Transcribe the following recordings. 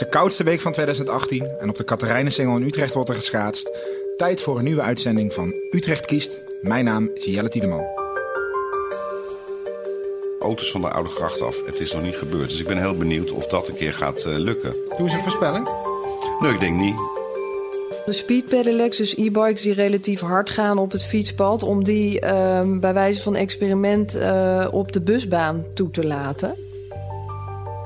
de koudste week van 2018 en op de Katerijnensingel in Utrecht wordt er geschaatst. Tijd voor een nieuwe uitzending van Utrecht kiest. Mijn naam is Jelle Tiedeman. Auto's van de Oude Gracht af. Het is nog niet gebeurd. Dus ik ben heel benieuwd of dat een keer gaat uh, lukken. Doe eens een voorspelling. Nee, ik denk niet. De speedpedelecs, dus e-bikes die relatief hard gaan op het fietspad... om die uh, bij wijze van experiment uh, op de busbaan toe te laten.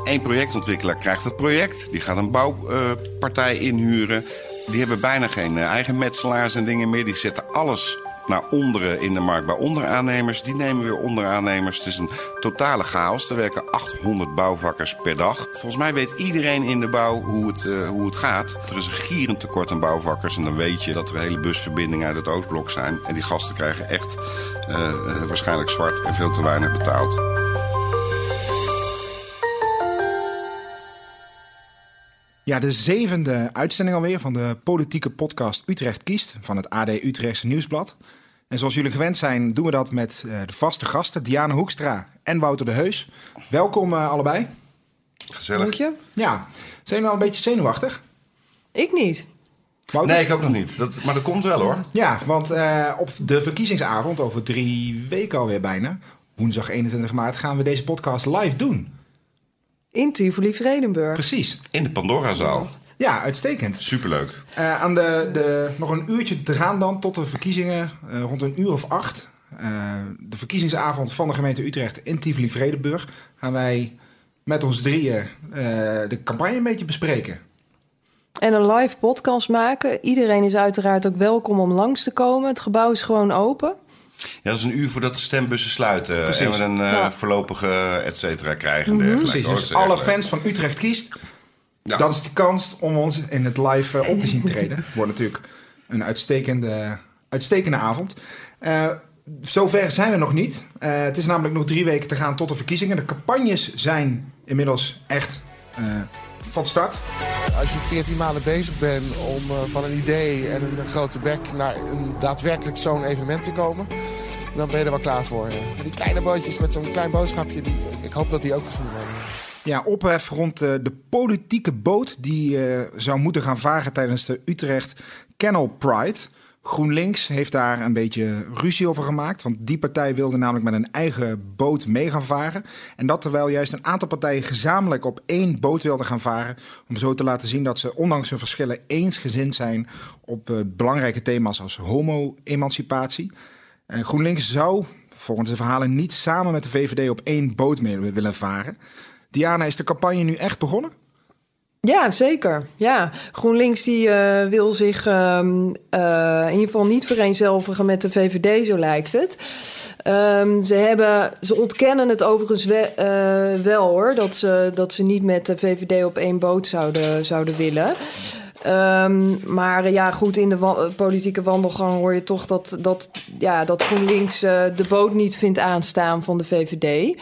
Eén projectontwikkelaar krijgt het project. Die gaat een bouwpartij inhuren. Die hebben bijna geen eh, eigen metselaars en dingen meer. Die zetten alles naar onderen in de markt bij onderaannemers. Die nemen weer onderaannemers. Het is een totale chaos. Er werken 800 bouwvakkers per dag. Volgens mij weet iedereen in de bouw hoe het, uh, hoe het gaat. Er is een gierend tekort aan bouwvakkers. En dan weet je dat er hele busverbindingen uit het Oostblok zijn. En die gasten krijgen echt uh, waarschijnlijk zwart en veel te weinig betaald. Ja, de zevende uitzending alweer van de politieke podcast Utrecht kiest van het AD Utrechtse Nieuwsblad. En zoals jullie gewend zijn, doen we dat met uh, de vaste gasten Diane Hoekstra en Wouter de Heus. Welkom uh, allebei. Gezellig. Dank je. Ja, zijn jullie al een beetje zenuwachtig? Ik niet. Wouter? Nee, ik ook nog niet. Dat, maar dat komt wel hoor. Ja, want uh, op de verkiezingsavond, over drie weken alweer bijna, woensdag 21 maart, gaan we deze podcast live doen. In Tivoli Vredenburg. Precies. In de Pandorazaal. Ja, uitstekend. Superleuk. Uh, aan de, de, nog een uurtje te gaan dan tot de verkiezingen, uh, rond een uur of acht. Uh, de verkiezingsavond van de gemeente Utrecht in Tivoli Vredenburg. Gaan wij met ons drieën de campagne een beetje bespreken. En een live podcast maken. Iedereen is uiteraard ook welkom om langs te komen. Het gebouw is gewoon open. Ja, dat is een uur voordat de stembussen sluiten. Precies. En we een ja. voorlopige et cetera krijgen. Mm -hmm. Precies, dus alle fans van Utrecht kiest. Ja. Dat is de kans om ons in het live uh, op te zien treden. Wordt natuurlijk een uitstekende, uitstekende avond. Uh, zover zijn we nog niet. Uh, het is namelijk nog drie weken te gaan tot de verkiezingen. De campagnes zijn inmiddels echt van start. Als je 14 maanden bezig bent om uh, van een idee en een grote bek naar een daadwerkelijk zo'n evenement te komen, dan ben je er wel klaar voor. Ja. Die kleine bootjes met zo'n klein boodschapje, die, ik hoop dat die ook gezien worden. Ja, ophef rond uh, de politieke boot die uh, zou moeten gaan varen tijdens de Utrecht Canal Pride. GroenLinks heeft daar een beetje ruzie over gemaakt. Want die partij wilde namelijk met een eigen boot mee gaan varen. En dat terwijl juist een aantal partijen gezamenlijk op één boot wilden gaan varen. Om zo te laten zien dat ze ondanks hun verschillen eensgezind zijn op uh, belangrijke thema's als homo-emancipatie. Uh, GroenLinks zou volgens de verhalen niet samen met de VVD op één boot willen varen. Diana, is de campagne nu echt begonnen? Ja, zeker. Ja, GroenLinks die uh, wil zich uh, uh, in ieder geval niet vereenzelvigen met de VVD, zo lijkt het. Um, ze, hebben, ze ontkennen het overigens we, uh, wel hoor, dat ze, dat ze niet met de VVD op één boot zouden, zouden willen. Um, maar ja, goed, in de politieke wandelgang hoor je toch dat, dat, ja, dat GroenLinks de boot niet vindt aanstaan van de VVD.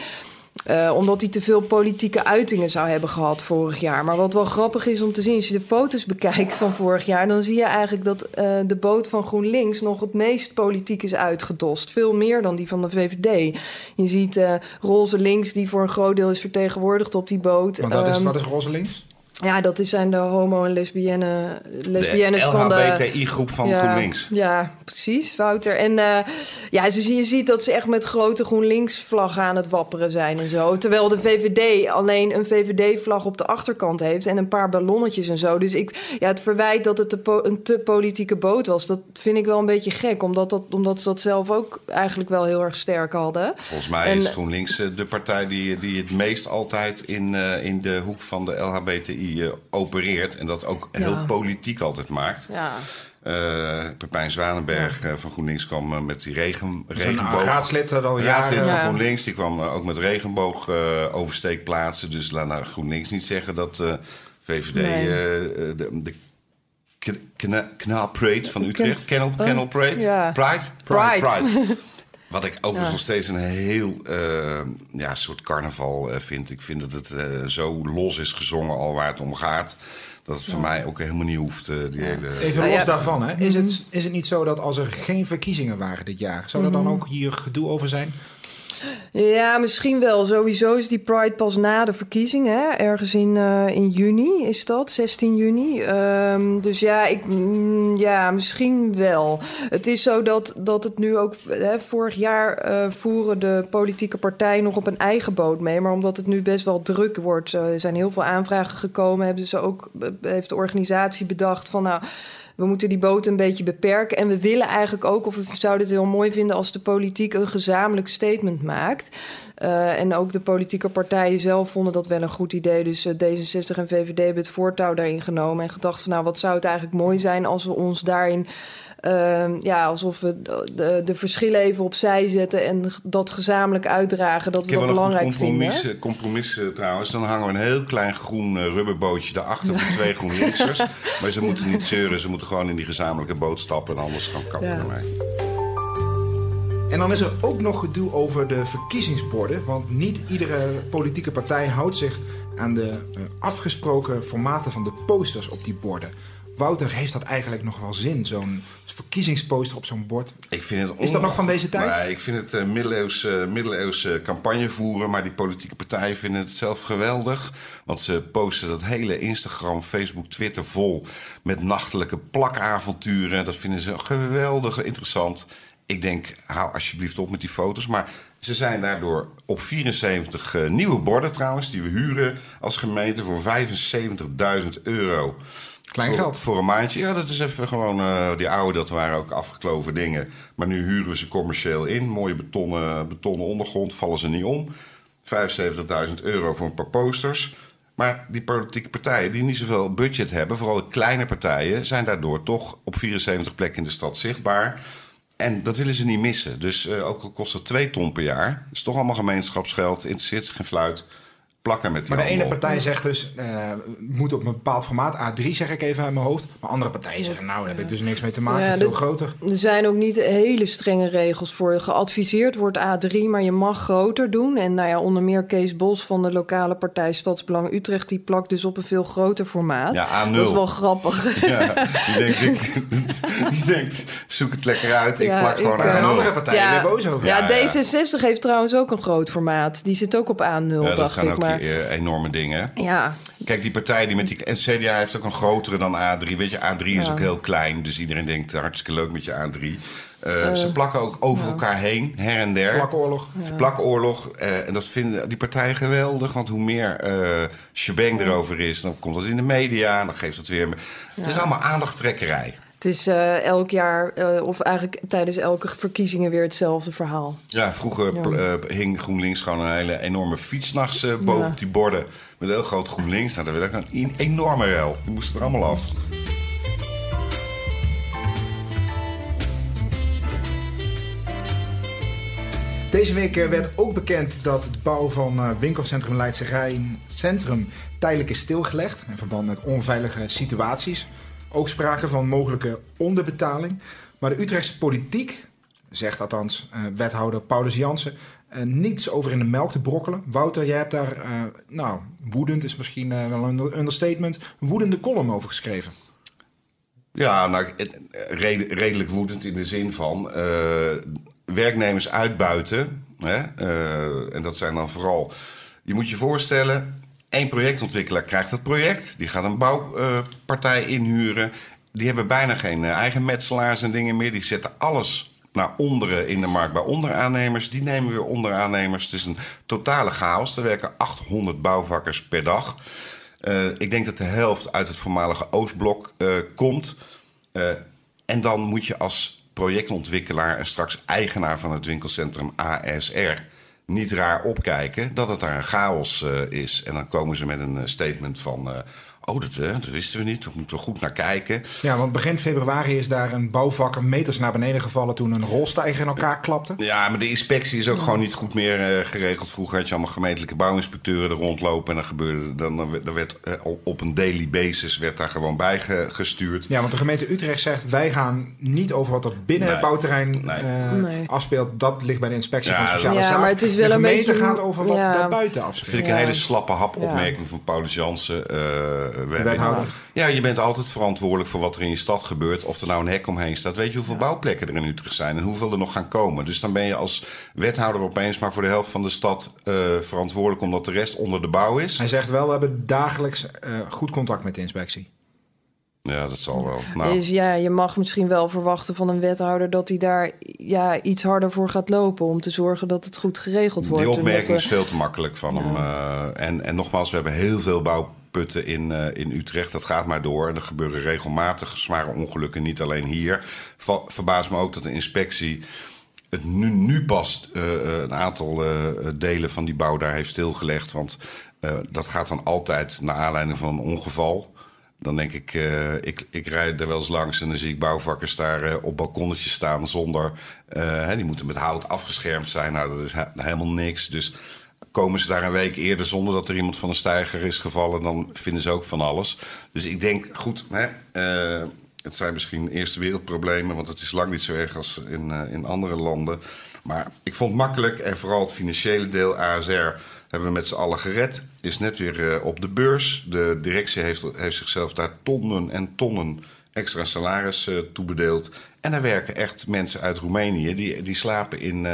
Uh, omdat hij te veel politieke uitingen zou hebben gehad vorig jaar. Maar wat wel grappig is om te zien, als je de foto's bekijkt van vorig jaar, dan zie je eigenlijk dat uh, de boot van GroenLinks nog het meest politiek is uitgedost. Veel meer dan die van de VVD. Je ziet uh, roze links, die voor een groot deel is vertegenwoordigd op die boot. Want dat is, um, wat is roze links? Ja, dat zijn de homo- en lesbienne, lesbiennes de van de... LHBTI-groep van ja, GroenLinks. Ja, precies, Wouter. En uh, ja, dus je ziet dat ze echt met grote GroenLinks-vlaggen aan het wapperen zijn en zo. Terwijl de VVD alleen een VVD-vlag op de achterkant heeft... en een paar ballonnetjes en zo. Dus ik, ja, het verwijt dat het te een te politieke boot was... dat vind ik wel een beetje gek, omdat, dat, omdat ze dat zelf ook eigenlijk wel heel erg sterk hadden. Volgens mij en, is GroenLinks de partij die, die het meest altijd in, uh, in de hoek van de LHBTI uh, opereert en dat ook heel ja. politiek altijd maakt. Ja. Uh, Pepijn Zwanenberg ja. uh, van GroenLinks kwam uh, met die regen, regenboog. raadslid al jaren. Raadslid van GroenLinks, die kwam ook met regenboog oversteek plaatsen. Dus laat naar GroenLinks niet zeggen dat VVD nee. de, de Kna Parade van Utrecht, Kennel, oh, Kennel Parade, ja. Pride, Pride. Pride. Wat ik overigens ja. nog steeds een heel uh, ja, soort carnaval uh, vind. Ik vind dat het uh, zo los is gezongen al waar het om gaat. Dat het voor ja. mij ook helemaal niet hoeft. die ja. hele... Even los daarvan. Hè? Is, het, is het niet zo dat als er geen verkiezingen waren dit jaar... zou er dan ook hier gedoe over zijn? Ja, misschien wel. Sowieso is die Pride pas na de verkiezingen. Hè? Ergens in, uh, in juni is dat, 16 juni. Um, dus ja, ik, mm, ja, misschien wel. Het is zo dat, dat het nu ook... Hè, vorig jaar uh, voeren de politieke partijen nog op een eigen boot mee. Maar omdat het nu best wel druk wordt... Er zijn heel veel aanvragen gekomen... Hebben ze ook, heeft de organisatie bedacht van... nou we moeten die boot een beetje beperken. En we willen eigenlijk ook, of we zouden het heel mooi vinden als de politiek een gezamenlijk statement maakt. Uh, en ook de politieke partijen zelf vonden dat wel een goed idee. Dus uh, D66 en VVD hebben het voortouw daarin genomen en gedacht van nou, wat zou het eigenlijk mooi zijn als we ons daarin uh, ja, alsof we de, de, verschillen even opzij zetten en dat gezamenlijk uitdragen. Dat we dat belangrijk compromis, vinden. Compromis uh, trouwens. Dan hangen we een heel klein groen uh, rubberbootje daarachter van twee GroenLinksers. maar ze moeten niet zeuren, ze moeten gewoon in die gezamenlijke boot stappen en anders gaan kappen ja. ermee. En dan is er ook nog gedoe over de verkiezingsborden. Want niet iedere politieke partij houdt zich aan de afgesproken formaten van de posters op die borden. Wouter, heeft dat eigenlijk nog wel zin, zo'n verkiezingsposter op zo'n bord? Ik vind het Is dat nog van deze tijd? Nee, ik vind het uh, middeleeuws, uh, middeleeuws uh, campagne voeren, maar die politieke partijen vinden het zelf geweldig. Want ze posten dat hele Instagram, Facebook, Twitter vol met nachtelijke plakavonturen. Dat vinden ze geweldig interessant. Ik denk, hou alsjeblieft op met die foto's. Maar ze zijn daardoor op 74 uh, nieuwe borden trouwens, die we huren als gemeente voor 75.000 euro. Klein voor, geld. Voor een maandje. Ja, dat is even gewoon... Uh, die oude, dat waren ook afgekloven dingen. Maar nu huren we ze commercieel in. Mooie betonnen, betonnen ondergrond. Vallen ze niet om. 75.000 euro voor een paar posters. Maar die politieke partijen die niet zoveel budget hebben... vooral de kleine partijen... zijn daardoor toch op 74 plekken in de stad zichtbaar... En dat willen ze niet missen. Dus uh, ook al kost het 2 ton per jaar... is toch allemaal gemeenschapsgeld, interesseert zich geen fluit plakken met die Maar de ene op. partij zegt dus, uh, moet op een bepaald formaat, A3 zeg ik even uit mijn hoofd. Maar andere partijen zeggen, nou, daar heb ik dus niks mee te maken, ja, veel dit, groter. Er zijn ook niet hele strenge regels voor. Geadviseerd wordt A3, maar je mag groter doen. En nou ja, onder meer Kees Bos van de lokale partij Stadsbelang Utrecht, die plakt dus op een veel groter formaat. Ja, A0. Dat is wel grappig. Ja, die denkt, ik, die denkt zoek het lekker uit, ik Ja, plak gewoon ik- Er zijn A0. andere partijen Ja. weer boos over. Ja, Ja, ja. D66 heeft trouwens ook een groot formaat. Die zit ook op A0, Ja, dat dacht ik. ook Maar eh, enorme dingen. ja, Kijk, die partij die met die... En CDA heeft ook een grotere dan A3. Weet je, A3 is Ja. ook heel klein. Dus iedereen denkt, hartstikke leuk met je A3. Eh, ze plakken ook over elkaar heen, her en der. Plakoorlog. Plakoorlog. eh, en dat vinden die partijen geweldig. Want hoe meer eh shebang erover is, dan komt dat in de media. Dan geeft dat weer... Het is allemaal aandachttrekkerij. Het is eh, elk jaar, eh, of eigenlijk tijdens elke verkiezingen weer hetzelfde verhaal. Ja, vroeger Ja. eh, hing GroenLinks gewoon een hele enorme fiets s'nachts eh, boven Ja. op die borden. Met een heel groot GroenLinks. Nou, dat werd ook een enorme rel. Die moesten er allemaal af. Deze week werd ook bekend dat het bouw van eh, winkelcentrum Leidse Rijn Centrum tijdelijk is stilgelegd. In verband met onveilige situaties. Ook sprake van mogelijke onderbetaling. Maar de Utrechtse politiek, zegt althans eh, wethouder Paulus Jansen, eh, niets over in de melk te brokkelen. Wouter, jij hebt daar, eh, nou, woedend is misschien wel een understatement, een woedende column over geschreven. Ja, nou, redelijk woedend in de zin van werknemers uitbuiten. Hè? en dat zijn dan vooral. Je moet je voorstellen, één projectontwikkelaar krijgt dat project. Die gaat een bouwpartij inhuren. Die hebben bijna geen eh, eigen metselaars en dingen meer. Die zetten alles naar onderen in de markt bij onderaannemers. Die nemen weer onderaannemers. Het is een totale chaos. Er werken 800 bouwvakkers per dag. Eh, ik denk dat de helft uit het voormalige Oostblok eh, komt. En dan moet je als projectontwikkelaar en straks eigenaar van het winkelcentrum ASR niet raar opkijken dat het daar een chaos eh, is. En dan komen ze met een eh, statement van. Oh, dat, eh, dat wisten we niet. We moeten er goed naar kijken. Ja, want begin februari is daar een bouwvakker meters naar beneden gevallen toen een rolstijger in elkaar klapte. Ja, maar de inspectie is ook gewoon niet goed meer eh, geregeld. Vroeger had je allemaal gemeentelijke bouwinspecteuren er rondlopen. En dan gebeurde dan, dan werd- eh, op- een daily basis werd daar gewoon bij ge- gestuurd. Ja, want de gemeente Utrecht zegt wij gaan niet over wat er binnen Nee. het bouwterrein Nee. Nee. afspeelt. Dat ligt bij de inspectie Ja, van dat- Sociale Ja, Zaken. maar het is wel de een beetje- gaat over wat ja. daarbuiten Dat afspeelt. vind ik een hele slappe hap Ja. opmerking van Paulus Jansen. Eh, we wethouder. Ja, je bent altijd verantwoordelijk voor wat er in je stad gebeurt. Of er nou een hek omheen staat. Weet je hoeveel bouwplekken er in Utrecht zijn en hoeveel er nog gaan komen. Dus dan ben je als wethouder opeens maar voor de helft van de stad uh, verantwoordelijk omdat de rest onder de bouw is. Hij zegt wel, we hebben dagelijks uh, goed contact met de inspectie. Ja, dat zal wel. Nou. Dus ja, je mag misschien wel verwachten van een wethouder dat hij daar ja, iets harder voor gaat lopen om te zorgen dat het goed geregeld wordt. Die opmerking is veel te makkelijk van hem. Uh, en, en nogmaals, we hebben heel veel bouwputten in, uh, in Utrecht. Dat gaat maar door. Er gebeuren regelmatig zware ongelukken, niet alleen hier. Va verbaast me ook dat de inspectie het nu, nu pas uh, een aantal delen van die bouw daar heeft stilgelegd. Want dat gaat dan altijd naar aanleiding van een ongeval. Dan denk ik, ik, ik rijd er wel eens langs en dan zie ik bouwvakkers daar op balkonnetjes staan zonder. Hè, die moeten met hout afgeschermd zijn. Nou, dat is he helemaal niks. Dus komen ze daar een week eerder zonder dat er iemand van een steiger is gevallen, dan vinden ze ook van alles. Dus ik denk, goed, hè, het zijn misschien eerste wereldproblemen, want het is lang niet zo erg als in, in andere landen. Maar ik vond het makkelijk en vooral het financiële deel ASR hebben we met z'n allen gered. Is net weer uh, op de beurs. De directie heeft, heeft zichzelf daar tonnen en tonnen extra salaris toebedeeld. En daar werken echt mensen uit Roemenië. Die, die slapen in,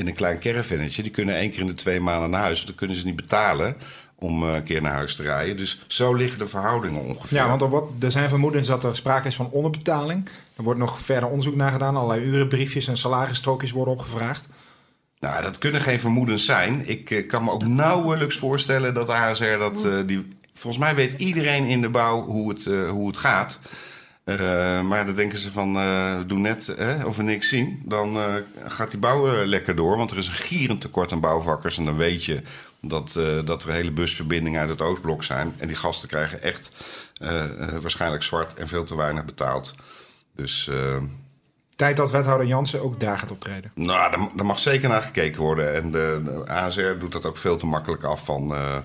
in een klein caravannetje. Die kunnen één keer in de twee maanden naar huis. Dan kunnen ze niet betalen om een keer naar huis te rijden. Dus zo liggen de verhoudingen ongeveer. Ja, want er, wordt, er zijn vermoedens dat er sprake is van onderbetaling. Er wordt nog verder onderzoek naar gedaan. Allerlei urenbriefjes en salarisstrookjes worden opgevraagd. Nou, dat kunnen geen vermoedens zijn. Ik uh, kan me ook nauwelijks voorstellen dat ASR dat... Uh, die, volgens mij weet iedereen in de bouw hoe het, uh, hoe het gaat. Maar dan denken ze van, doe net of we niks zien. Dan gaat die bouw lekker door. Want er is een gierend tekort aan bouwvakkers. En dan weet je dat, dat er hele busverbindingen uit het Oostblok zijn. En die gasten krijgen echt waarschijnlijk zwart en veel te weinig betaald. Dus tijd dat wethouder Jansen ook daar gaat optreden? Nou, daar, daar mag zeker naar gekeken worden. En de, de, ASR doet dat ook veel te makkelijk af van... Uh,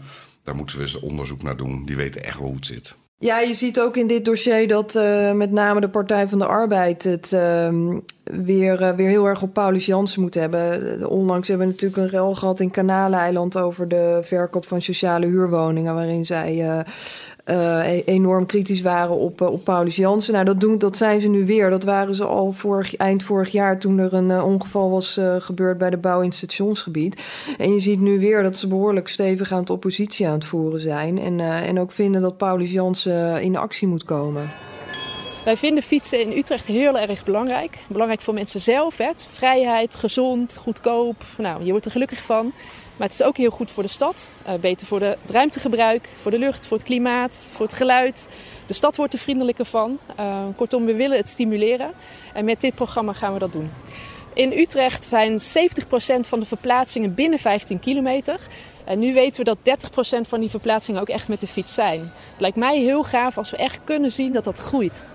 daar moeten we eens onderzoek naar doen. Die weten echt hoe het zit. Ja, je ziet ook in dit dossier dat uh, met name de Partij van de Arbeid het uh, weer, uh, weer heel erg op Paulus Jansen moet hebben. Onlangs hebben we natuurlijk een rel gehad in Kanaleiland over de verkoop van sociale huurwoningen, waarin zij uh, enorm kritisch waren op, uh, op Paulus Jansen. Nou, dat, doen, dat zijn ze nu weer. Dat waren ze al vorig, eind vorig jaar toen er een uh, ongeval was gebeurd bij de bouw in het stationsgebied. En je ziet nu weer dat ze behoorlijk stevig aan het oppositie aan het voeren zijn. En, en ook vinden dat Paulus Jansen in actie moet komen. Wij vinden fietsen in Utrecht heel erg belangrijk. Belangrijk voor mensen zelf. Vrijheid, gezond, goedkoop. Nou, je wordt er gelukkig van. Maar het is ook heel goed voor de stad. Uh, beter voor het ruimtegebruik, voor de lucht, voor het klimaat, voor het geluid. De stad wordt er vriendelijker van. Uh, kortom, we willen het stimuleren. En met dit programma gaan we dat doen. In Utrecht zijn 70% van de verplaatsingen binnen 15 kilometer. En nu weten we dat 30% van die verplaatsingen ook echt met de fiets zijn. Het lijkt mij heel gaaf als we echt kunnen zien dat dat groeit.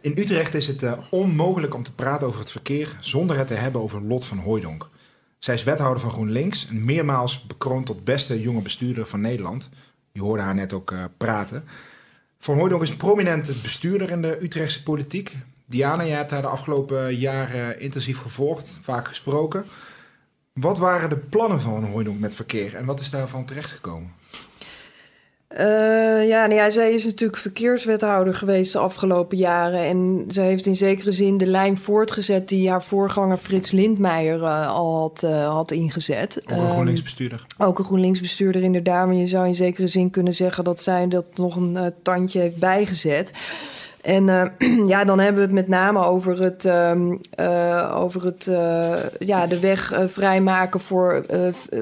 In Utrecht is het uh, onmogelijk om te praten over het verkeer zonder het te hebben over Lot van Hooijdonk. Zij is wethouder van GroenLinks en meermaals bekroond tot beste jonge bestuurder van Nederland. Je hoorde haar net ook uh, praten. Van Hooydonk is een prominente bestuurder in de Utrechtse politiek. Diana, jij hebt haar de afgelopen jaren intensief gevolgd, vaak gesproken. Wat waren de plannen van Hooydonk met verkeer en wat is daarvan terechtgekomen? Uh, ja, nou ja, zij is natuurlijk verkeerswethouder geweest de afgelopen jaren. En ze heeft in zekere zin de lijn voortgezet die haar voorganger Frits Lindmeijer uh, al had, uh, had ingezet. Ook een GroenLinksbestuurder. Um, ook een GroenLinksbestuurder, inderdaad. Maar je zou in zekere zin kunnen zeggen dat zij dat nog een tandje heeft bijgezet. En uh, ja, dan hebben we het met name over het, um, uh, over het uh, ja, de weg vrijmaken voor,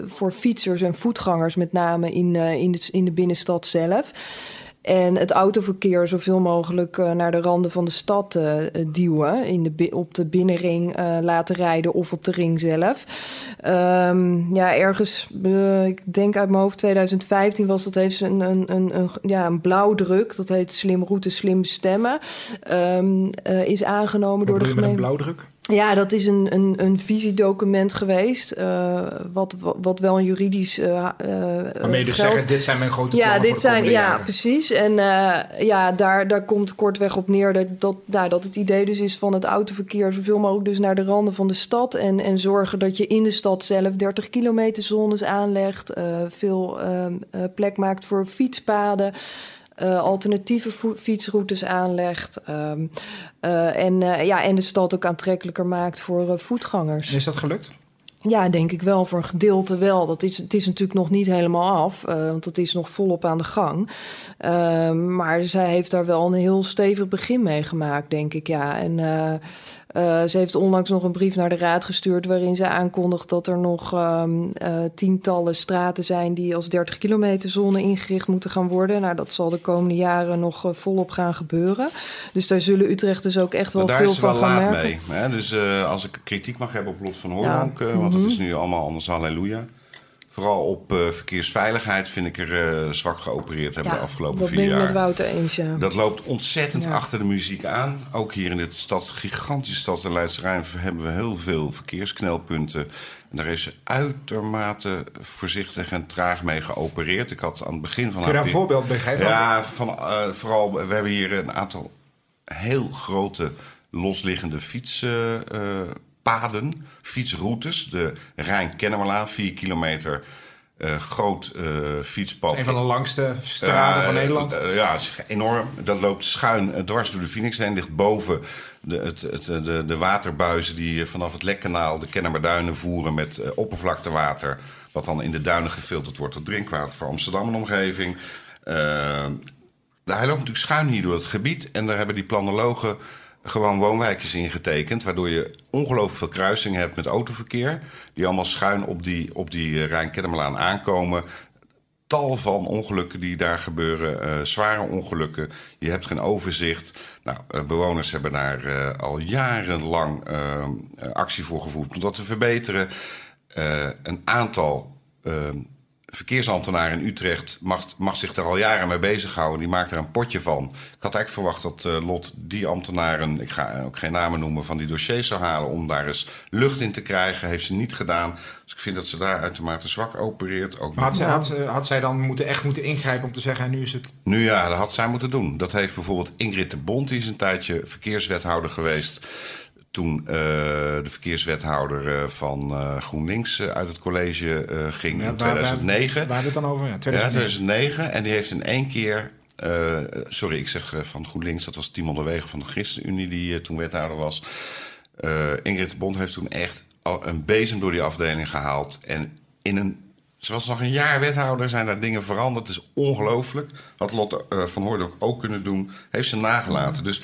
voor fietsers en voetgangers, met name in, in, de, in de binnenstad zelf. En het autoverkeer zoveel mogelijk uh, naar de randen van de stad uh, duwen. In de, op de binnenring uh, laten rijden of op de ring zelf. Um, ja, ergens, ik denk uit mijn hoofd 2015 was dat heeft een, een, een, een, ja, een blauwdruk. Dat heet Slim Route, Slim Bestemmen. Um, is aangenomen Wat door de gemeente. een blauwdruk? Ja, dat is een, een, een visiedocument geweest. Uh, wat, wat wel een juridisch. Uh, Waarmee dus zeggen: dit zijn mijn grote ja, plannen. Dit zijn, ja, precies. En uh, ja, daar, daar komt kortweg op neer dat, dat, nou, dat het idee dus is van het autoverkeer zoveel mogelijk dus naar de randen van de stad. En, en zorgen dat je in de stad zelf 30 kilometer zones aanlegt. veel plek maakt voor fietspaden. Eh, alternatieve fietsroutes aanlegt. eh, en, eh, ja, en de stad ook aantrekkelijker maakt voor voetgangers. Is dat gelukt? Ja, denk ik wel. Voor een gedeelte wel. Dat is, het is natuurlijk nog niet helemaal af, want het is nog volop aan de gang. Ehm, maar zij heeft daar wel een heel stevig begin mee gemaakt, denk ik. Ja. En eh, ze heeft onlangs nog een brief naar de raad gestuurd... waarin ze aankondigt dat er nog ehm, eh, tientallen straten zijn... die als 30 kilometer zone ingericht moeten gaan worden. Nou, dat zal de komende jaren nog eh, volop gaan gebeuren. Dus daar zullen Utrechters ook echt wel veel is ze wel van gaan laat merken. mee. Hè? Dus als ik kritiek mag hebben op Lot van Ja. eh, want het Mhm. is nu allemaal anders halleluja. Vooral op eh, verkeersveiligheid vind ik er eh, zwak geopereerd hebben de afgelopen dat vier ben ik jaar. met Wouter eens, ja. Dat loopt ontzettend Ja. achter de muziek aan. Ook hier in dit stad, gigantische stad, de Leidse Rijn, hebben we heel veel verkeersknelpunten. En daar is ze uitermate voorzichtig en traag mee geopereerd. Ik had aan het begin van Kun je daar een voorbeeld bij geven? Ja, van, eh, vooral, we hebben hier een aantal heel grote losliggende fietspaden, fietsroutes. De Rijn-Kennemerlaan, 4 kilometer eh, groot eh, fietspad. Een van de langste straten Ja, van eh, Nederland. eh, ja, is enorm. Dat loopt schuin eh, dwars door de Phoenix heen. Ligt boven de, het, het, eh, de, de waterbuizen die eh, vanaf het Lekkanaal de Kennemerduinen voeren met eh, oppervlaktewater. Wat dan in de duinen gefilterd wordt tot drinkwater voor Amsterdam en omgeving. Eh, hij loopt natuurlijk schuin hier door het gebied. En daar hebben die planologen gewoon woonwijkjes ingetekend. Waardoor je ongelooflijk veel kruisingen hebt met autoverkeer. Die allemaal schuin op die, op die eh, Rijn-Kennemerlaan aankomen tal van ongelukken die daar gebeuren, eh, zware ongelukken. Je hebt geen overzicht. Nou, eh, bewoners hebben daar al jarenlang actie voor gevoerd om dat te verbeteren. Een aantal verkeersambtenaren in Utrecht mag, mag zich daar al jaren mee bezighouden. Die maakt er een potje van. Ik had eigenlijk verwacht dat eh, Lot die ambtenaren, ik ga ook geen namen noemen, van die dossiers zou halen om daar eens lucht in te krijgen. Heeft ze niet gedaan. Dus ik vind dat ze daar uitermate zwak opereert. Ook Maar had, zij, had zij dan moeten, echt moeten ingrijpen om te zeggen... nu is het... nu ja, dat had zij moeten doen. Dat heeft bijvoorbeeld Ingrid de Bond, die is een tijdje verkeerswethouder geweest. Toen eh, de verkeerswethouder eh, van eh, GroenLinks uit het college ging Ja, in waar- waar- 2009. Waar, hebben we het dan over? Ja, Ja, 2009. 2009. En die heeft in één keer. sorry, ik zeg van GroenLinks. Dat was Timon de Wegen van de ChristenUnie die toen wethouder was. Ingrid de Bond heeft toen echt een bezem door die afdeling gehaald. En in een. Ze was nog een jaar wethouder, zijn daar dingen veranderd. Het is ongelooflijk. Had Lotte van Hoordok ook kunnen doen. Heeft ze nagelaten. Dus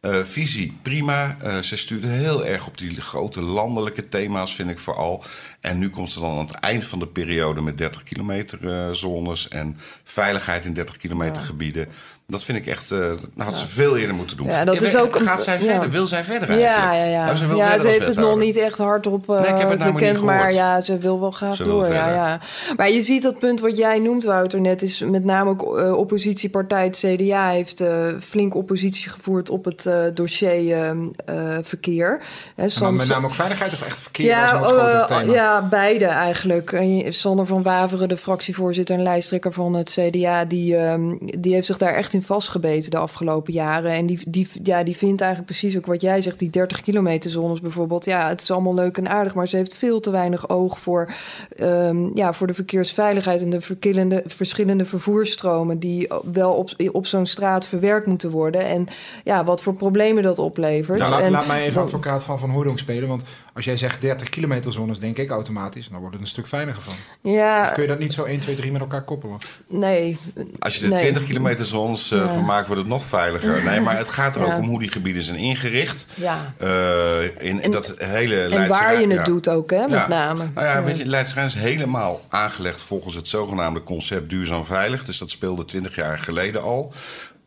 eh, visie, prima. Eh, ze stuurde heel erg op die grote landelijke thema's, vind ik vooral. En nu komt ze dan aan het eind van de periode met 30 kilometer eh, zones en veiligheid in 30 kilometer gebieden. Dat vind ik echt, eh dat had ze veel eerder moeten doen. Ja, dat Ja, is ook Gaat zij ja. verder? Wil zij verder eigenlijk? Ja, ja, ja. Nou, ze wil ja, ze heeft het nog niet echt hardop uh, Nee, ik heb het nou maar bekend, maar ja, ze wil wel graag Ze door. Ja, ja. Maar je ziet dat punt wat jij noemt, Wouter, net is met name ook eh, oppositiepartij het CDA heeft eh, flink oppositie gevoerd op het eh, dossier eh, eh, verkeer. Hè, Sans- met name ook veiligheid of echt verkeer als een eh, thema? ja, beide eigenlijk. En Sander van Waveren, de fractievoorzitter en lijsttrekker van het CDA, die, ehm, die heeft zich daar echt in vastgebeten de afgelopen jaren. En die, die, ja, die vindt eigenlijk precies ook wat jij zegt, die 30 kilometer zones bijvoorbeeld. Ja, het is allemaal leuk en aardig, maar ze heeft veel te weinig oog voor, ehm, ja, voor de verkeersveiligheid en de verkillende, verschillende vervoersstromen die wel op, op zo'n straat verwerkt moeten worden. En ja, wat voor problemen dat oplevert. Nou, laat, en, laat mij even advocaat van Van Hooydonk spelen. Want als jij zegt 30 kilometer zones, denk ik automatisch... dan wordt het een stuk veiliger van. ja, Of kun je dat niet zo 1, 2, 3 met elkaar koppelen? nee. Als je er Nee. 20 kilometer zones eh, Ja. van maakt, wordt het nog veiliger. Nee, maar het gaat er ook om hoe die gebieden zijn ingericht. Ja. Eh, in, En- dat hele En Leidse waar je het ja. doet ook, hè, met Ja. name. Nou ja, weet je, Leidse Rijn is helemaal aangelegd volgens het zogenaamde concept duurzaam veilig. Dus dat speelde 20 jaar geleden al.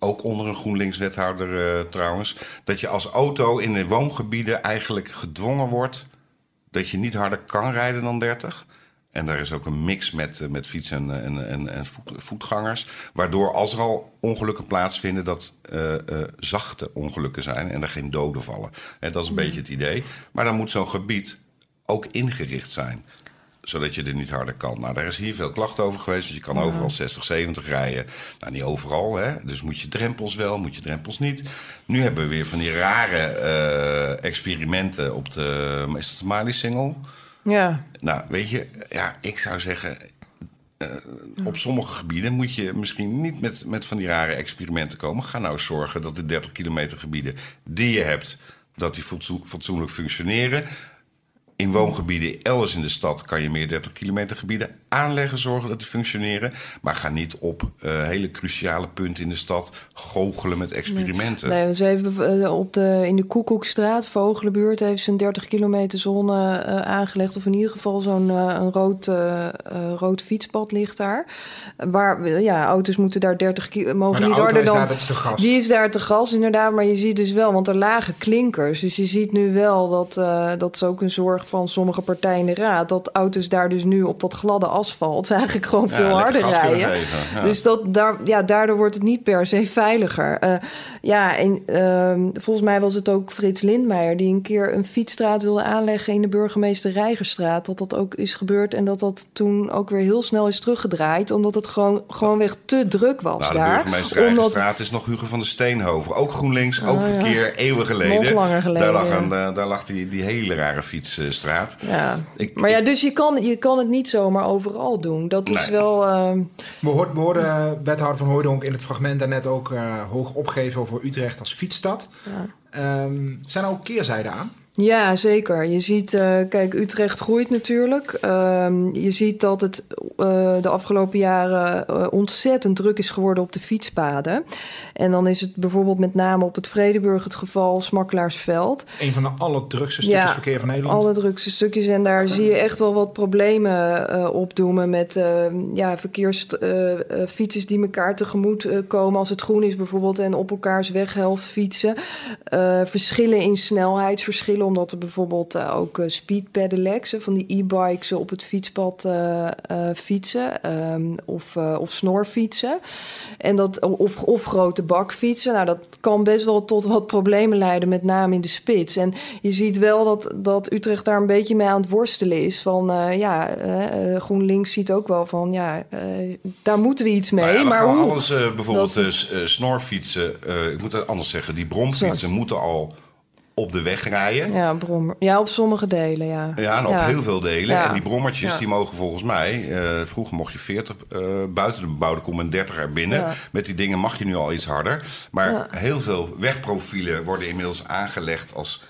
Ook onder een GroenLinks-wethouder eh, trouwens. Dat je als auto in de woongebieden eigenlijk gedwongen wordt dat je niet harder kan rijden dan 30. En daar is ook een mix met, eh, met fiets- en, en, en, en voet- voetgangers. Waardoor als er al ongelukken plaatsvinden, dat eh, eh, zachte ongelukken zijn en er geen doden vallen. En dat is een beetje het idee. Maar dan moet zo'n gebied ook ingericht zijn zodat je er niet harder kan. Nou, daar is hier veel klachten over geweest. Dus je kan overal 60, 70 rijden. Nou, niet overal, hè. Dus moet je drempels wel, moet je drempels niet. Nu hebben we weer van die rare eh, experimenten op de... Is dat de Mali-single? Ja, Nou, weet je, ja, ik zou zeggen... eh, op sommige gebieden moet je misschien niet met, met van die rare experimenten komen. Ga nou zorgen dat de 30 kilometer gebieden die je hebt, dat die fatsoenlijk functioneren. In woongebieden elders in de stad kan je meer 30 kilometer gebieden aanleggen, zorgen dat die functioneren. Maar ga niet op uh, hele cruciale punten in de stad goochelen met experimenten. Nee, nee ze hebben uh, op de, in de Koekoekstraat, Vogelenbuurt, heeft ze een 30 kilometer zone uh, aangelegd. Of in ieder geval zo'n een rood, rood fietspad ligt daar. Waar ja, auto's moeten daar 30 kilometer mogen niet harder dan. Die is daar te gas, inderdaad. Maar je ziet dus wel, want er lagen klinkers. Dus je ziet nu wel dat dat is ook een zorg van sommige partijen in de raad. Dat auto's daar dus nu op dat gladde asfalt eigenlijk gewoon veel harder rijden. Dus dat, daar, ja, daardoor wordt het niet per se veiliger. Uh, ja, en uh, volgens mij was het ook Frits Lindmeijer die een keer een fietsstraat wilde aanleggen in de burgemeester Rijgerstraat. Dat dat ook is gebeurd en dat dat toen ook weer heel snel is teruggedraaid. Omdat het gewoon, gewoonweg te druk was nou, de daar. burgemeester Rijgerstraat is nog Hugo van de Steenhoven. Ook GroenLinks, ook oh, verkeer, ja. eeuwen geleden. Nog langer geleden. Daar lag, een, daar lag die, die hele rare fietsstraat. Ja. Ik, maar ja, dus je kan, je kan het niet zomaar overal doen. Dat is wel... Uh... We, hoorden, we hoorden wethouder van Hooydonk in het fragment daarnet ook uh, hoog opgeven over Utrecht als fietsstad. Ja. Um, zijn er ook keerzijden aan? Ja, zeker. Je ziet, uh, kijk, Utrecht groeit natuurlijk. Um, je ziet dat het uh, de afgelopen jaren uh, ontzettend druk is geworden op de fietspaden. En dan is het bijvoorbeeld met name op het Vredeburg het geval Smakkelaarsveld. Een van de allerdrukste stukjes ja, verkeer van Nederland. Alle drukste stukjes. En daar zie je echt wel wat problemen opdoemen met ehm, ja, verkeersfietsers die elkaar tegemoet komen als het groen is bijvoorbeeld en op elkaars weghelft fietsen. verschillen in omdat er bijvoorbeeld uh, ook uh, speed pedelecs, van die e-bikes op het fietspad fietsen. Um, of, of snorfietsen. En dat, of, of grote bakfietsen. Nou, dat kan best wel tot wat problemen leiden, met name in de spits. En je ziet wel dat, dat Utrecht daar een beetje mee aan het worstelen is. Van ja, GroenLinks ziet ook wel van ja, daar moeten we iets mee. Nou ja, maar hoe? Alles, bijvoorbeeld dat... snorfietsen, ik moet het anders zeggen, die bromfietsen moeten al op de weg rijden. Ja, brommer. ja op sommige delen, ja. Ja, en op heel veel delen. En die brommertjes die mogen volgens mij... Uh, vroeger mocht je 40 uh, eh, buiten de bebouwde kom en 30 er binnen. Met die dingen mag je nu al iets harder. Maar heel veel wegprofielen worden inmiddels aangelegd... als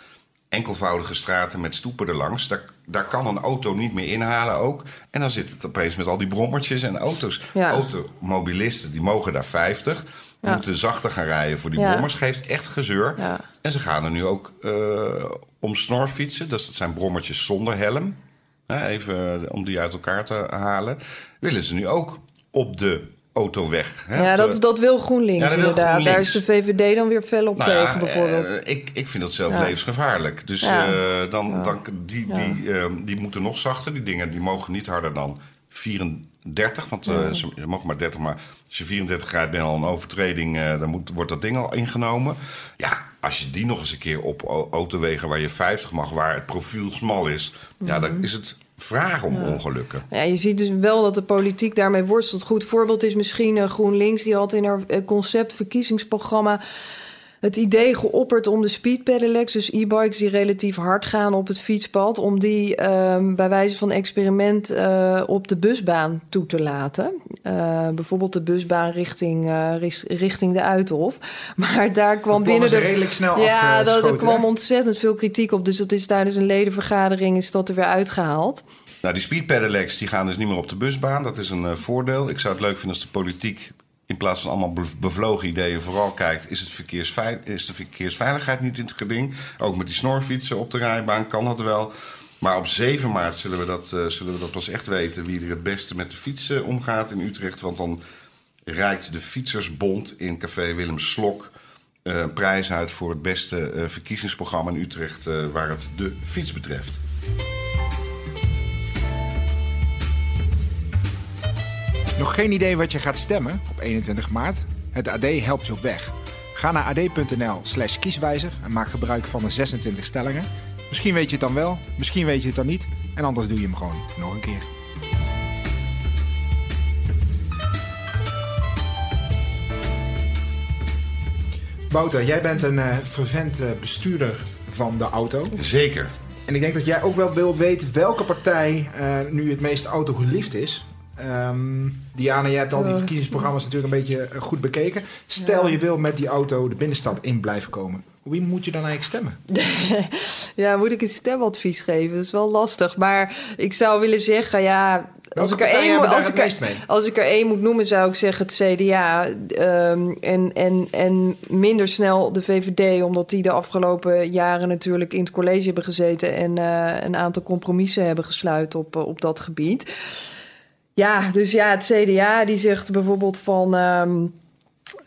enkelvoudige straten met stoepen erlangs. Daar, daar kan een auto niet meer inhalen ook. En dan zit het opeens met al die brommertjes en auto's. Automobilisten, die mogen daar 50 moeten zachter gaan rijden voor die ja. brommers. Geeft echt gezeur. En ze gaan er nu ook uh, om snorfietsen. Dus dat zijn brommertjes zonder helm. even om die uit elkaar te halen. Willen ze nu ook op de autoweg. Hè? Ja, dat, dat wil GroenLinks ja, inderdaad. Daar is de VVD dan weer fel op nou tegen, bijvoorbeeld. Uh, ik, ik vind dat zelf levensgevaarlijk. Dus uh, dan, dan, die, die, uh, die moeten nog zachter. Die dingen die mogen niet harder dan 34. Want ze mogen maar 30, maar als je 34 rijdt, ben je al een overtreding. Uh, dan moet, wordt dat ding al ingenomen. Ja, als je die nog eens een keer op autowegen waar je 50 mag, waar het profiel smal is, ja, dan mhm. is het vraag om ongelukken. Ja, je ziet dus wel dat de politiek daarmee worstelt. Goed voorbeeld is misschien uh, GroenLinks, die had in haar uh, conceptverkiezingsprogramma het idee geopperd om de speed pedelecs, dus e-bikes die relatief hard gaan op het fietspad, om die um, bij wijze van experiment uh, op de busbaan toe te laten. Uh, bijvoorbeeld de busbaan richting, uh, richting de Uithof. Maar daar kwam binnen de. redelijk snel Ja, dat, er kwam ontzettend veel kritiek op. Dus dat is tijdens een ledenvergadering is dat er weer uitgehaald. Nou, die speed pedelecs die gaan dus niet meer op de busbaan. Dat is een voordeel. Ik zou het leuk vinden als de politiek in plaats van allemaal bevlogen ideeën vooral kijkt, is, het is de verkeersveiligheid niet in het geding. Ook met die snorfietsen op de rijbaan kan dat wel. Maar op 7 maart zullen we, dat, uh, zullen we dat pas echt weten wie er het beste met de fietsen omgaat in Utrecht. Want dan reikt de Fietsersbond in Café Willem Slok uh, een prijs uit voor het beste uh, verkiezingsprogramma in Utrecht waar het de fiets betreft. Nog geen idee wat je gaat stemmen op 21 maart? Het AD helpt je op weg. Ga naar ad.nl slash kieswijzer en maak gebruik van de 26 stellingen. Misschien weet je het dan wel, misschien weet je het dan niet. En anders doe je hem gewoon nog een keer. Wouter, jij bent een uh, vervent uh, bestuurder van de auto. Zeker. En ik denk dat jij ook wel wil weten welke partij uh, nu het meest autogeliefd is. Ehm, Diana, jij hebt al die verkiezingsprogramma's natuurlijk een beetje eh, goed bekeken. Stel je wil met die auto de binnenstad in blijven komen. Wie moet je dan eigenlijk stemmen? ja, moet ik een stemadvies geven? Dat is wel lastig. Maar ik zou willen zeggen, ja, als ik, er één moet, als, ik er, als ik er één moet noemen, zou ik zeggen het CDA. Um, en, en, en minder snel de VVD, omdat die de afgelopen jaren natuurlijk in het college hebben gezeten en uh, een aantal compromissen hebben gesluit op, op dat gebied. Ja, dus ja, het CDA die zegt bijvoorbeeld van. Um,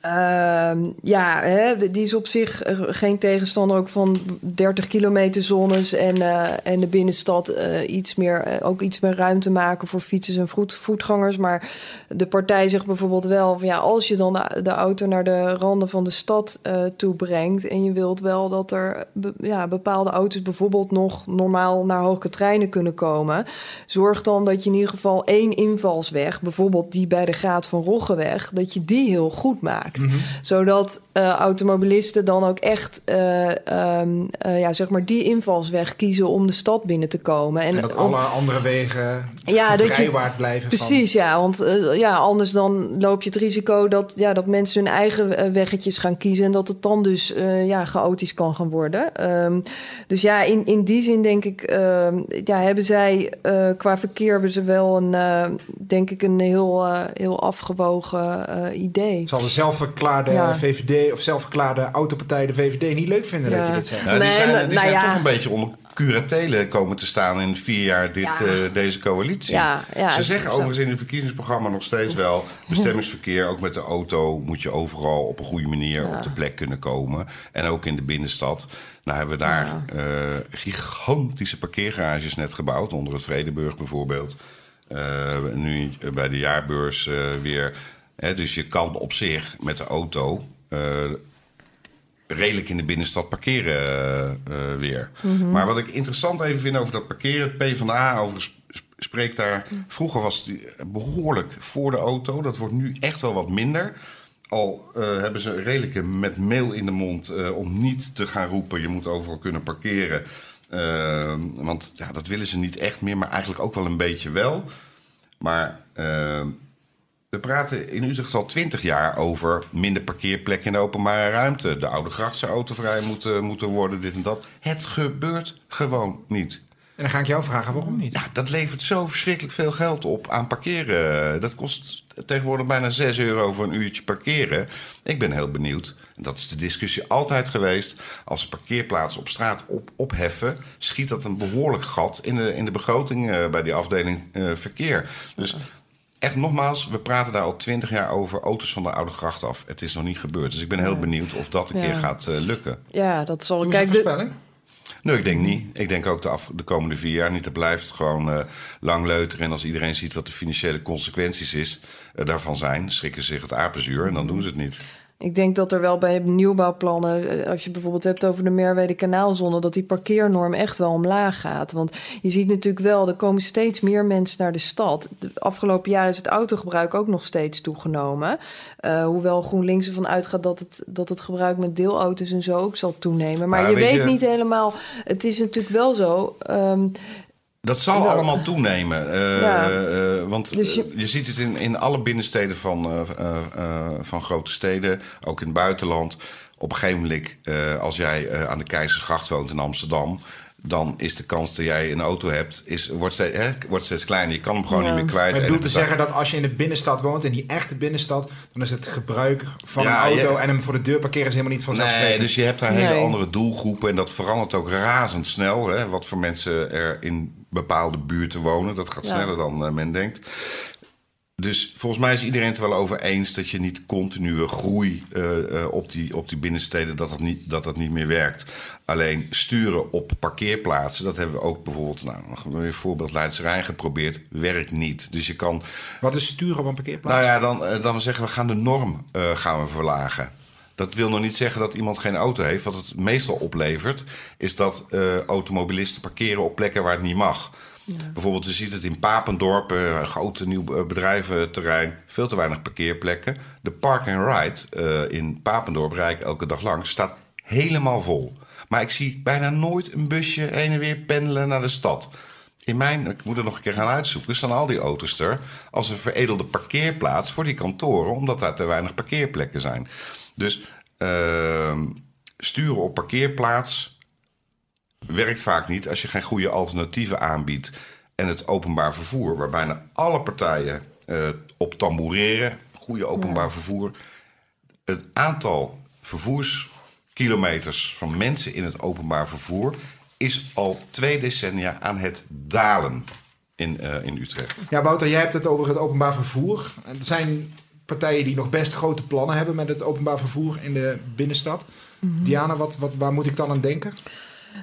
uh, ja, hè, die is op zich eh, geen tegenstander ook van 30 kilometer zones en, uh, en de binnenstad uh, iets meer, ook iets meer ruimte maken voor fietsers en voet, voetgangers. Maar de partij zegt bijvoorbeeld wel ja, als je dan de, auto naar de randen van de stad toe brengt en je wilt wel dat er ja, bepaalde auto's bijvoorbeeld nog normaal naar hoge treinen kunnen komen, zorg dan dat je in ieder geval één invalsweg, bijvoorbeeld die bij de Graat van Roggeweg, dat je die heel goed maakt. Mm -hmm. Zodat uh, automobilisten dan ook echt uh, um, uh, ja, zeg maar die invalsweg kiezen om de stad binnen te komen. En, en dat om, alle andere wegen ja, vrijwaard blijven. Precies, van... ja. Want ja, anders dan loop je het risico dat, ja, dat mensen hun eigen weggetjes gaan kiezen. En dat het dan dus ja, chaotisch kan gaan worden. Um, dus ja, in, in die zin denk ik, ja, hebben zij qua verkeer hebben ze wel een, denk ik, een heel, heel afgewogen idee. Zal er zelf zelfverklaarde ja. VVD of zelfverklaarde autopartij de VVD niet leuk vinden ja. dat je dit zegt. Nou, die zijn, die nou, zijn toch een beetje onder curatelen komen te staan in vier jaar dit, ja. uh, deze coalitie. Ja, ja, Ze zeggen overigens in het verkiezingsprogramma nog steeds wel... bestemmingsverkeer, ook met de auto... moet je overal op een goede manier op de plek kunnen komen. En ook in de binnenstad. Nou hebben we daar uh, gigantische parkeergarages net gebouwd... onder het Vredeburg bijvoorbeeld. Uh, nu bij de jaarbeurs weer He, dus je kan op zich met de auto uh, redelijk in de binnenstad parkeren uh, weer. Mm -hmm. Maar wat ik interessant even vind over dat parkeren... PvdA over spreekt daar... Vroeger was het behoorlijk voor de auto. Dat wordt nu echt wel wat minder. Al uh, hebben ze redelijk met mail in de mond om niet te gaan roepen... je moet overal kunnen parkeren. want ja, dat willen ze niet echt meer, maar eigenlijk ook wel een beetje wel. Maar we praten in Utrecht al twintig jaar over minder parkeerplekken in de openbare ruimte. De oude gracht zou autovrij moeten, moeten worden, dit en dat. Het gebeurt gewoon niet. En dan ga ik jou vragen, waarom niet? Ja, dat levert zo verschrikkelijk veel geld op aan parkeren. Dat kost tegenwoordig bijna 6 euro voor een uurtje parkeren. Ik ben heel benieuwd. Dat is de discussie altijd geweest. Als ze parkeerplaatsen op straat op, opheffen, schiet dat een behoorlijk gat in de, in de begroting uh, bij die afdeling uh, verkeer. Dus echt nogmaals, we praten daar al twintig jaar over auto's van de Oude Gracht af. Het is nog niet gebeurd. Dus ik ben heel benieuwd of dat een ja. keer gaat uh, lukken. Ja, dat zal... Doe Kijk, de... Nee, ik denk niet. Ik denk ook de, af, de komende vier jaar niet. Het blijft gewoon uh, lang leuteren. En als iedereen ziet wat de financiële consequenties is, uh, daarvan zijn, schrikken ze zich het apenzuur en dan doen ze het niet. Ik denk dat er wel bij nieuwbouwplannen, eh, als je bijvoorbeeld hebt over de Merwede kanaalzone, dat die parkeernorm echt wel omlaag gaat. Want je ziet natuurlijk wel, er komen steeds meer mensen naar de stad. De afgelopen jaar is het autogebruik ook nog steeds toegenomen. Uh, hoewel GroenLinks ervan uitgaat dat het, dat het gebruik met deelauto's en zo ook zal toenemen. Maar, maar je weet, je... niet helemaal, het is natuurlijk wel zo. Um, dat zal allemaal toenemen. Uh, ja. uh, want dus je... je... ziet het in, in alle binnensteden van, uh, van grote steden, ook in het buitenland. Op een gegeven moment, als jij aan de Keizersgracht woont in Amsterdam, dan is de kans dat jij een auto hebt, is, wordt, steeds, hè, wordt steeds kleiner. Je kan hem gewoon ja. niet meer kwijt. Maar ik bedoel te zeggen dat als je in de binnenstad woont, in die echte binnenstad, dan is het gebruik van ja, een auto je... en hem voor de deur parkeren is helemaal niet vanzelfsprekend. Nee, dus je hebt daar nee. hele andere doelgroepen en dat verandert ook razendsnel. Hè, wat voor mensen er in bepaalde buurten wonen. Dat gaat sneller dan uh, men denkt. Dus volgens mij is iedereen het wel over eens dat je niet continue groei uh, uh, op, die, op die binnensteden, dat dat, niet, dat dat niet meer werkt. Alleen sturen op parkeerplaatsen, dat hebben we ook bijvoorbeeld, nou, een voorbeeld Leidse Rijn geprobeerd, werkt niet. Dus je kan. Wat is sturen op een parkeerplaats? Nou ja, dan, dan we zeggen we gaan de norm uh, gaan we verlagen. Dat wil nog niet zeggen dat iemand geen auto heeft. Wat het meestal oplevert, is dat uh, automobilisten parkeren op plekken waar het niet mag. Ja. Bijvoorbeeld, je ziet het in Papendorp, een uh, grote nieuw bedrijventerrein, veel te weinig parkeerplekken. De park and ride uh, in Papendorp, rijk elke dag lang, staat helemaal vol. Maar ik zie bijna nooit een busje heen en weer pendelen naar de stad. In mijn, ik moet er nog een keer gaan uitzoeken, staan al die auto's er als een veredelde parkeerplaats voor die kantoren, omdat daar te weinig parkeerplekken zijn. Dus ehm, sturen op parkeerplaats werkt vaak niet als je geen goede alternatieven aanbiedt. En het openbaar vervoer, waar bijna alle partijen eh, op tamboureren, goede openbaar vervoer. Het aantal vervoerskilometers van mensen in het openbaar vervoer is al twee decennia aan het dalen in, eh, in Utrecht. Ja, Wouter, jij hebt het over het openbaar vervoer. Er zijn partijen die nog best grote plannen hebben met het openbaar vervoer in de binnenstad. Diana, wat, wat, waar moet ik dan aan denken?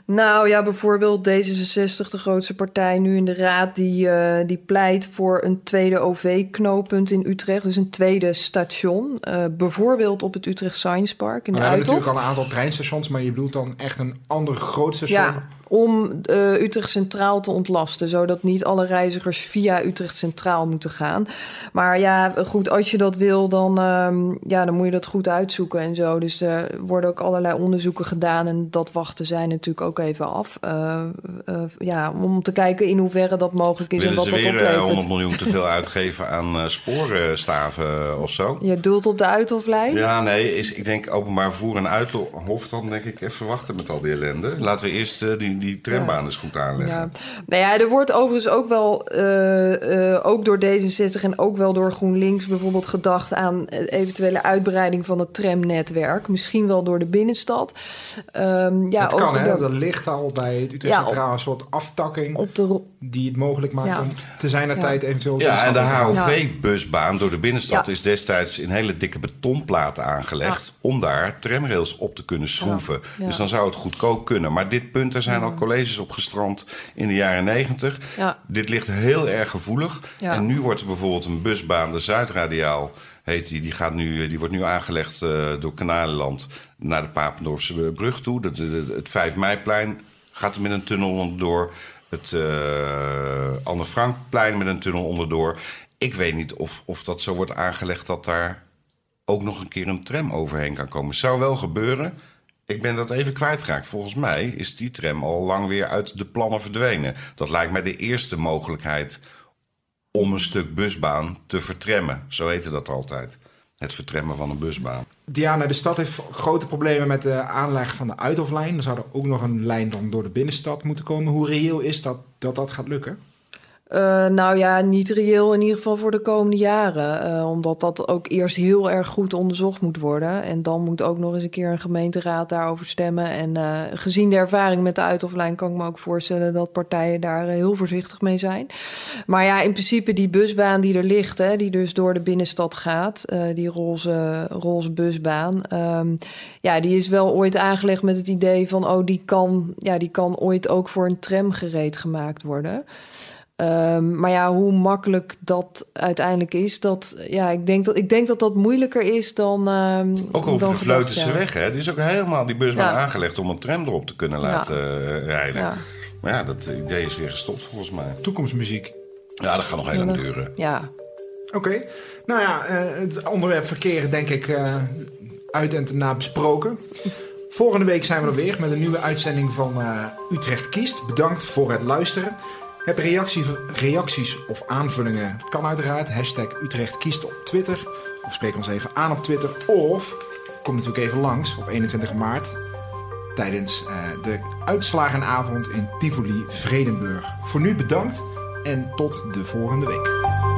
Nou ja, bijvoorbeeld D66, de grootste partij nu in de raad, die, eh, die pleit voor een tweede OV-knooppunt in Utrecht. Dus een tweede station. Eh, bijvoorbeeld op het Utrecht Science Park in We de hebben Uithof. natuurlijk al een aantal treinstations, maar je bedoelt dan echt een ander groot station. Ja, om eh, Utrecht Centraal te ontlasten, zodat niet alle reizigers via Utrecht Centraal moeten gaan. Maar ja, goed, als je dat wil, dan, ehm, ja, dan moet je dat goed uitzoeken en zo. Dus er worden ook allerlei onderzoeken gedaan en dat wachten zij natuurlijk ook even af. Eh, eh, ja, om te kijken in hoeverre dat mogelijk is en wat ze dat weer oplevert. 100 miljoen te veel uitgeven aan sporenstaven of zo? Je doelt op de Uithoflijn? Ja, nee, is, ik denk openbaar vervoer en Uithof dan denk ik even wachten met al die ellende. Laten we eerst die, die trambaan eens goed aanleggen. Ja. Nou ja, er wordt overigens ook wel, eh, eh, ook door D66 en ook wel door GroenLinks bijvoorbeeld gedacht aan eventuele uitbreiding van het tramnetwerk. Misschien wel door de binnenstad. Ehm, ja, het kan, ook hè? dat- Er ligt al bij het Utrecht Ja, Centraal een soort aftakking op de die het mogelijk maakt Ja. om te zijn naar Ja. tijd eventueel... Ja, en de. HOV-busbaan door de binnenstad Ja. is destijds in hele dikke betonplaten aangelegd... om daar tramrails op te kunnen schroeven. Ja. Dus dan zou het goedkoop kunnen. Maar dit punt, daar zijn al colleges op gestrand in de jaren negentig. Ja. Dit ligt heel erg gevoelig. Ja. En nu wordt er bijvoorbeeld een busbaan, de Zuidradiaal... Heet die, die, gaat nu, die wordt nu aangelegd eh, door Kanalenland naar de Papendorfse brug toe. De, de- de- het 5 meiplein gaat er met een tunnel onderdoor. Het eh, Anne Frankplein met een tunnel onderdoor. Ik weet niet of, of dat zo wordt aangelegd dat daar ook nog een keer een tram overheen kan komen. Zou wel gebeuren. Ik ben dat even kwijtgeraakt. Volgens mij is die tram al lang weer uit de plannen verdwenen. Dat lijkt mij de eerste mogelijkheid om een stuk busbaan te vertremmen. Zo heette dat altijd. Het vertremmen van een busbaan. Diana, de stad heeft grote problemen met de aanleg van de Uithoflijn. Er zou er ook nog een lijn door de binnenstad moeten komen. Hoe reëel is dat dat, dat gaat lukken? Eh, nou ja, niet reëel in ieder geval voor de komende jaren. Eh, omdat dat ook eerst heel erg goed onderzocht moet worden. En dan moet ook nog eens een keer een gemeenteraad daarover stemmen. En eh, gezien de ervaring met de uithoflijn kan ik me ook voorstellen dat partijen daar heel voorzichtig mee zijn. Maar ja, in principe die busbaan die er ligt, hè, die dus door de binnenstad gaat, die roze, roze busbaan. ehm, ja, die is wel ooit aangelegd met het idee van, oh, die kan, ja, die kan ooit ook voor een tram gereed gemaakt worden. Ehm, maar ja, hoe makkelijk dat uiteindelijk is, dat, ja, ik, denk dat, ik denk dat dat moeilijker is dan. ehm, Ook over dan de Vleutense ja. weg. Hè? Er is ook helemaal die busbaan Ja. aangelegd om een tram erop te kunnen laten eh, rijden. Ja. Maar ja, dat idee is weer gestopt volgens mij. Toekomstmuziek. Ja, dat gaat nog heel lang duren. Ja, Oké. Nou ja, eh, het onderwerp verkeer denk ik eh, uit en te na besproken. Volgende week zijn we er weer met een nieuwe uitzending van eh, Utrecht Kiest. Bedankt voor het luisteren. Heb reactie, reacties of aanvullingen? Kan uiteraard. Hashtag Utrecht Kiest op Twitter. Of spreek ons even aan op Twitter. Of kom natuurlijk even langs op 21 maart. Tijdens eh, de uitslagenavond in Tivoli Vredenburg. Voor nu bedankt en tot de volgende week.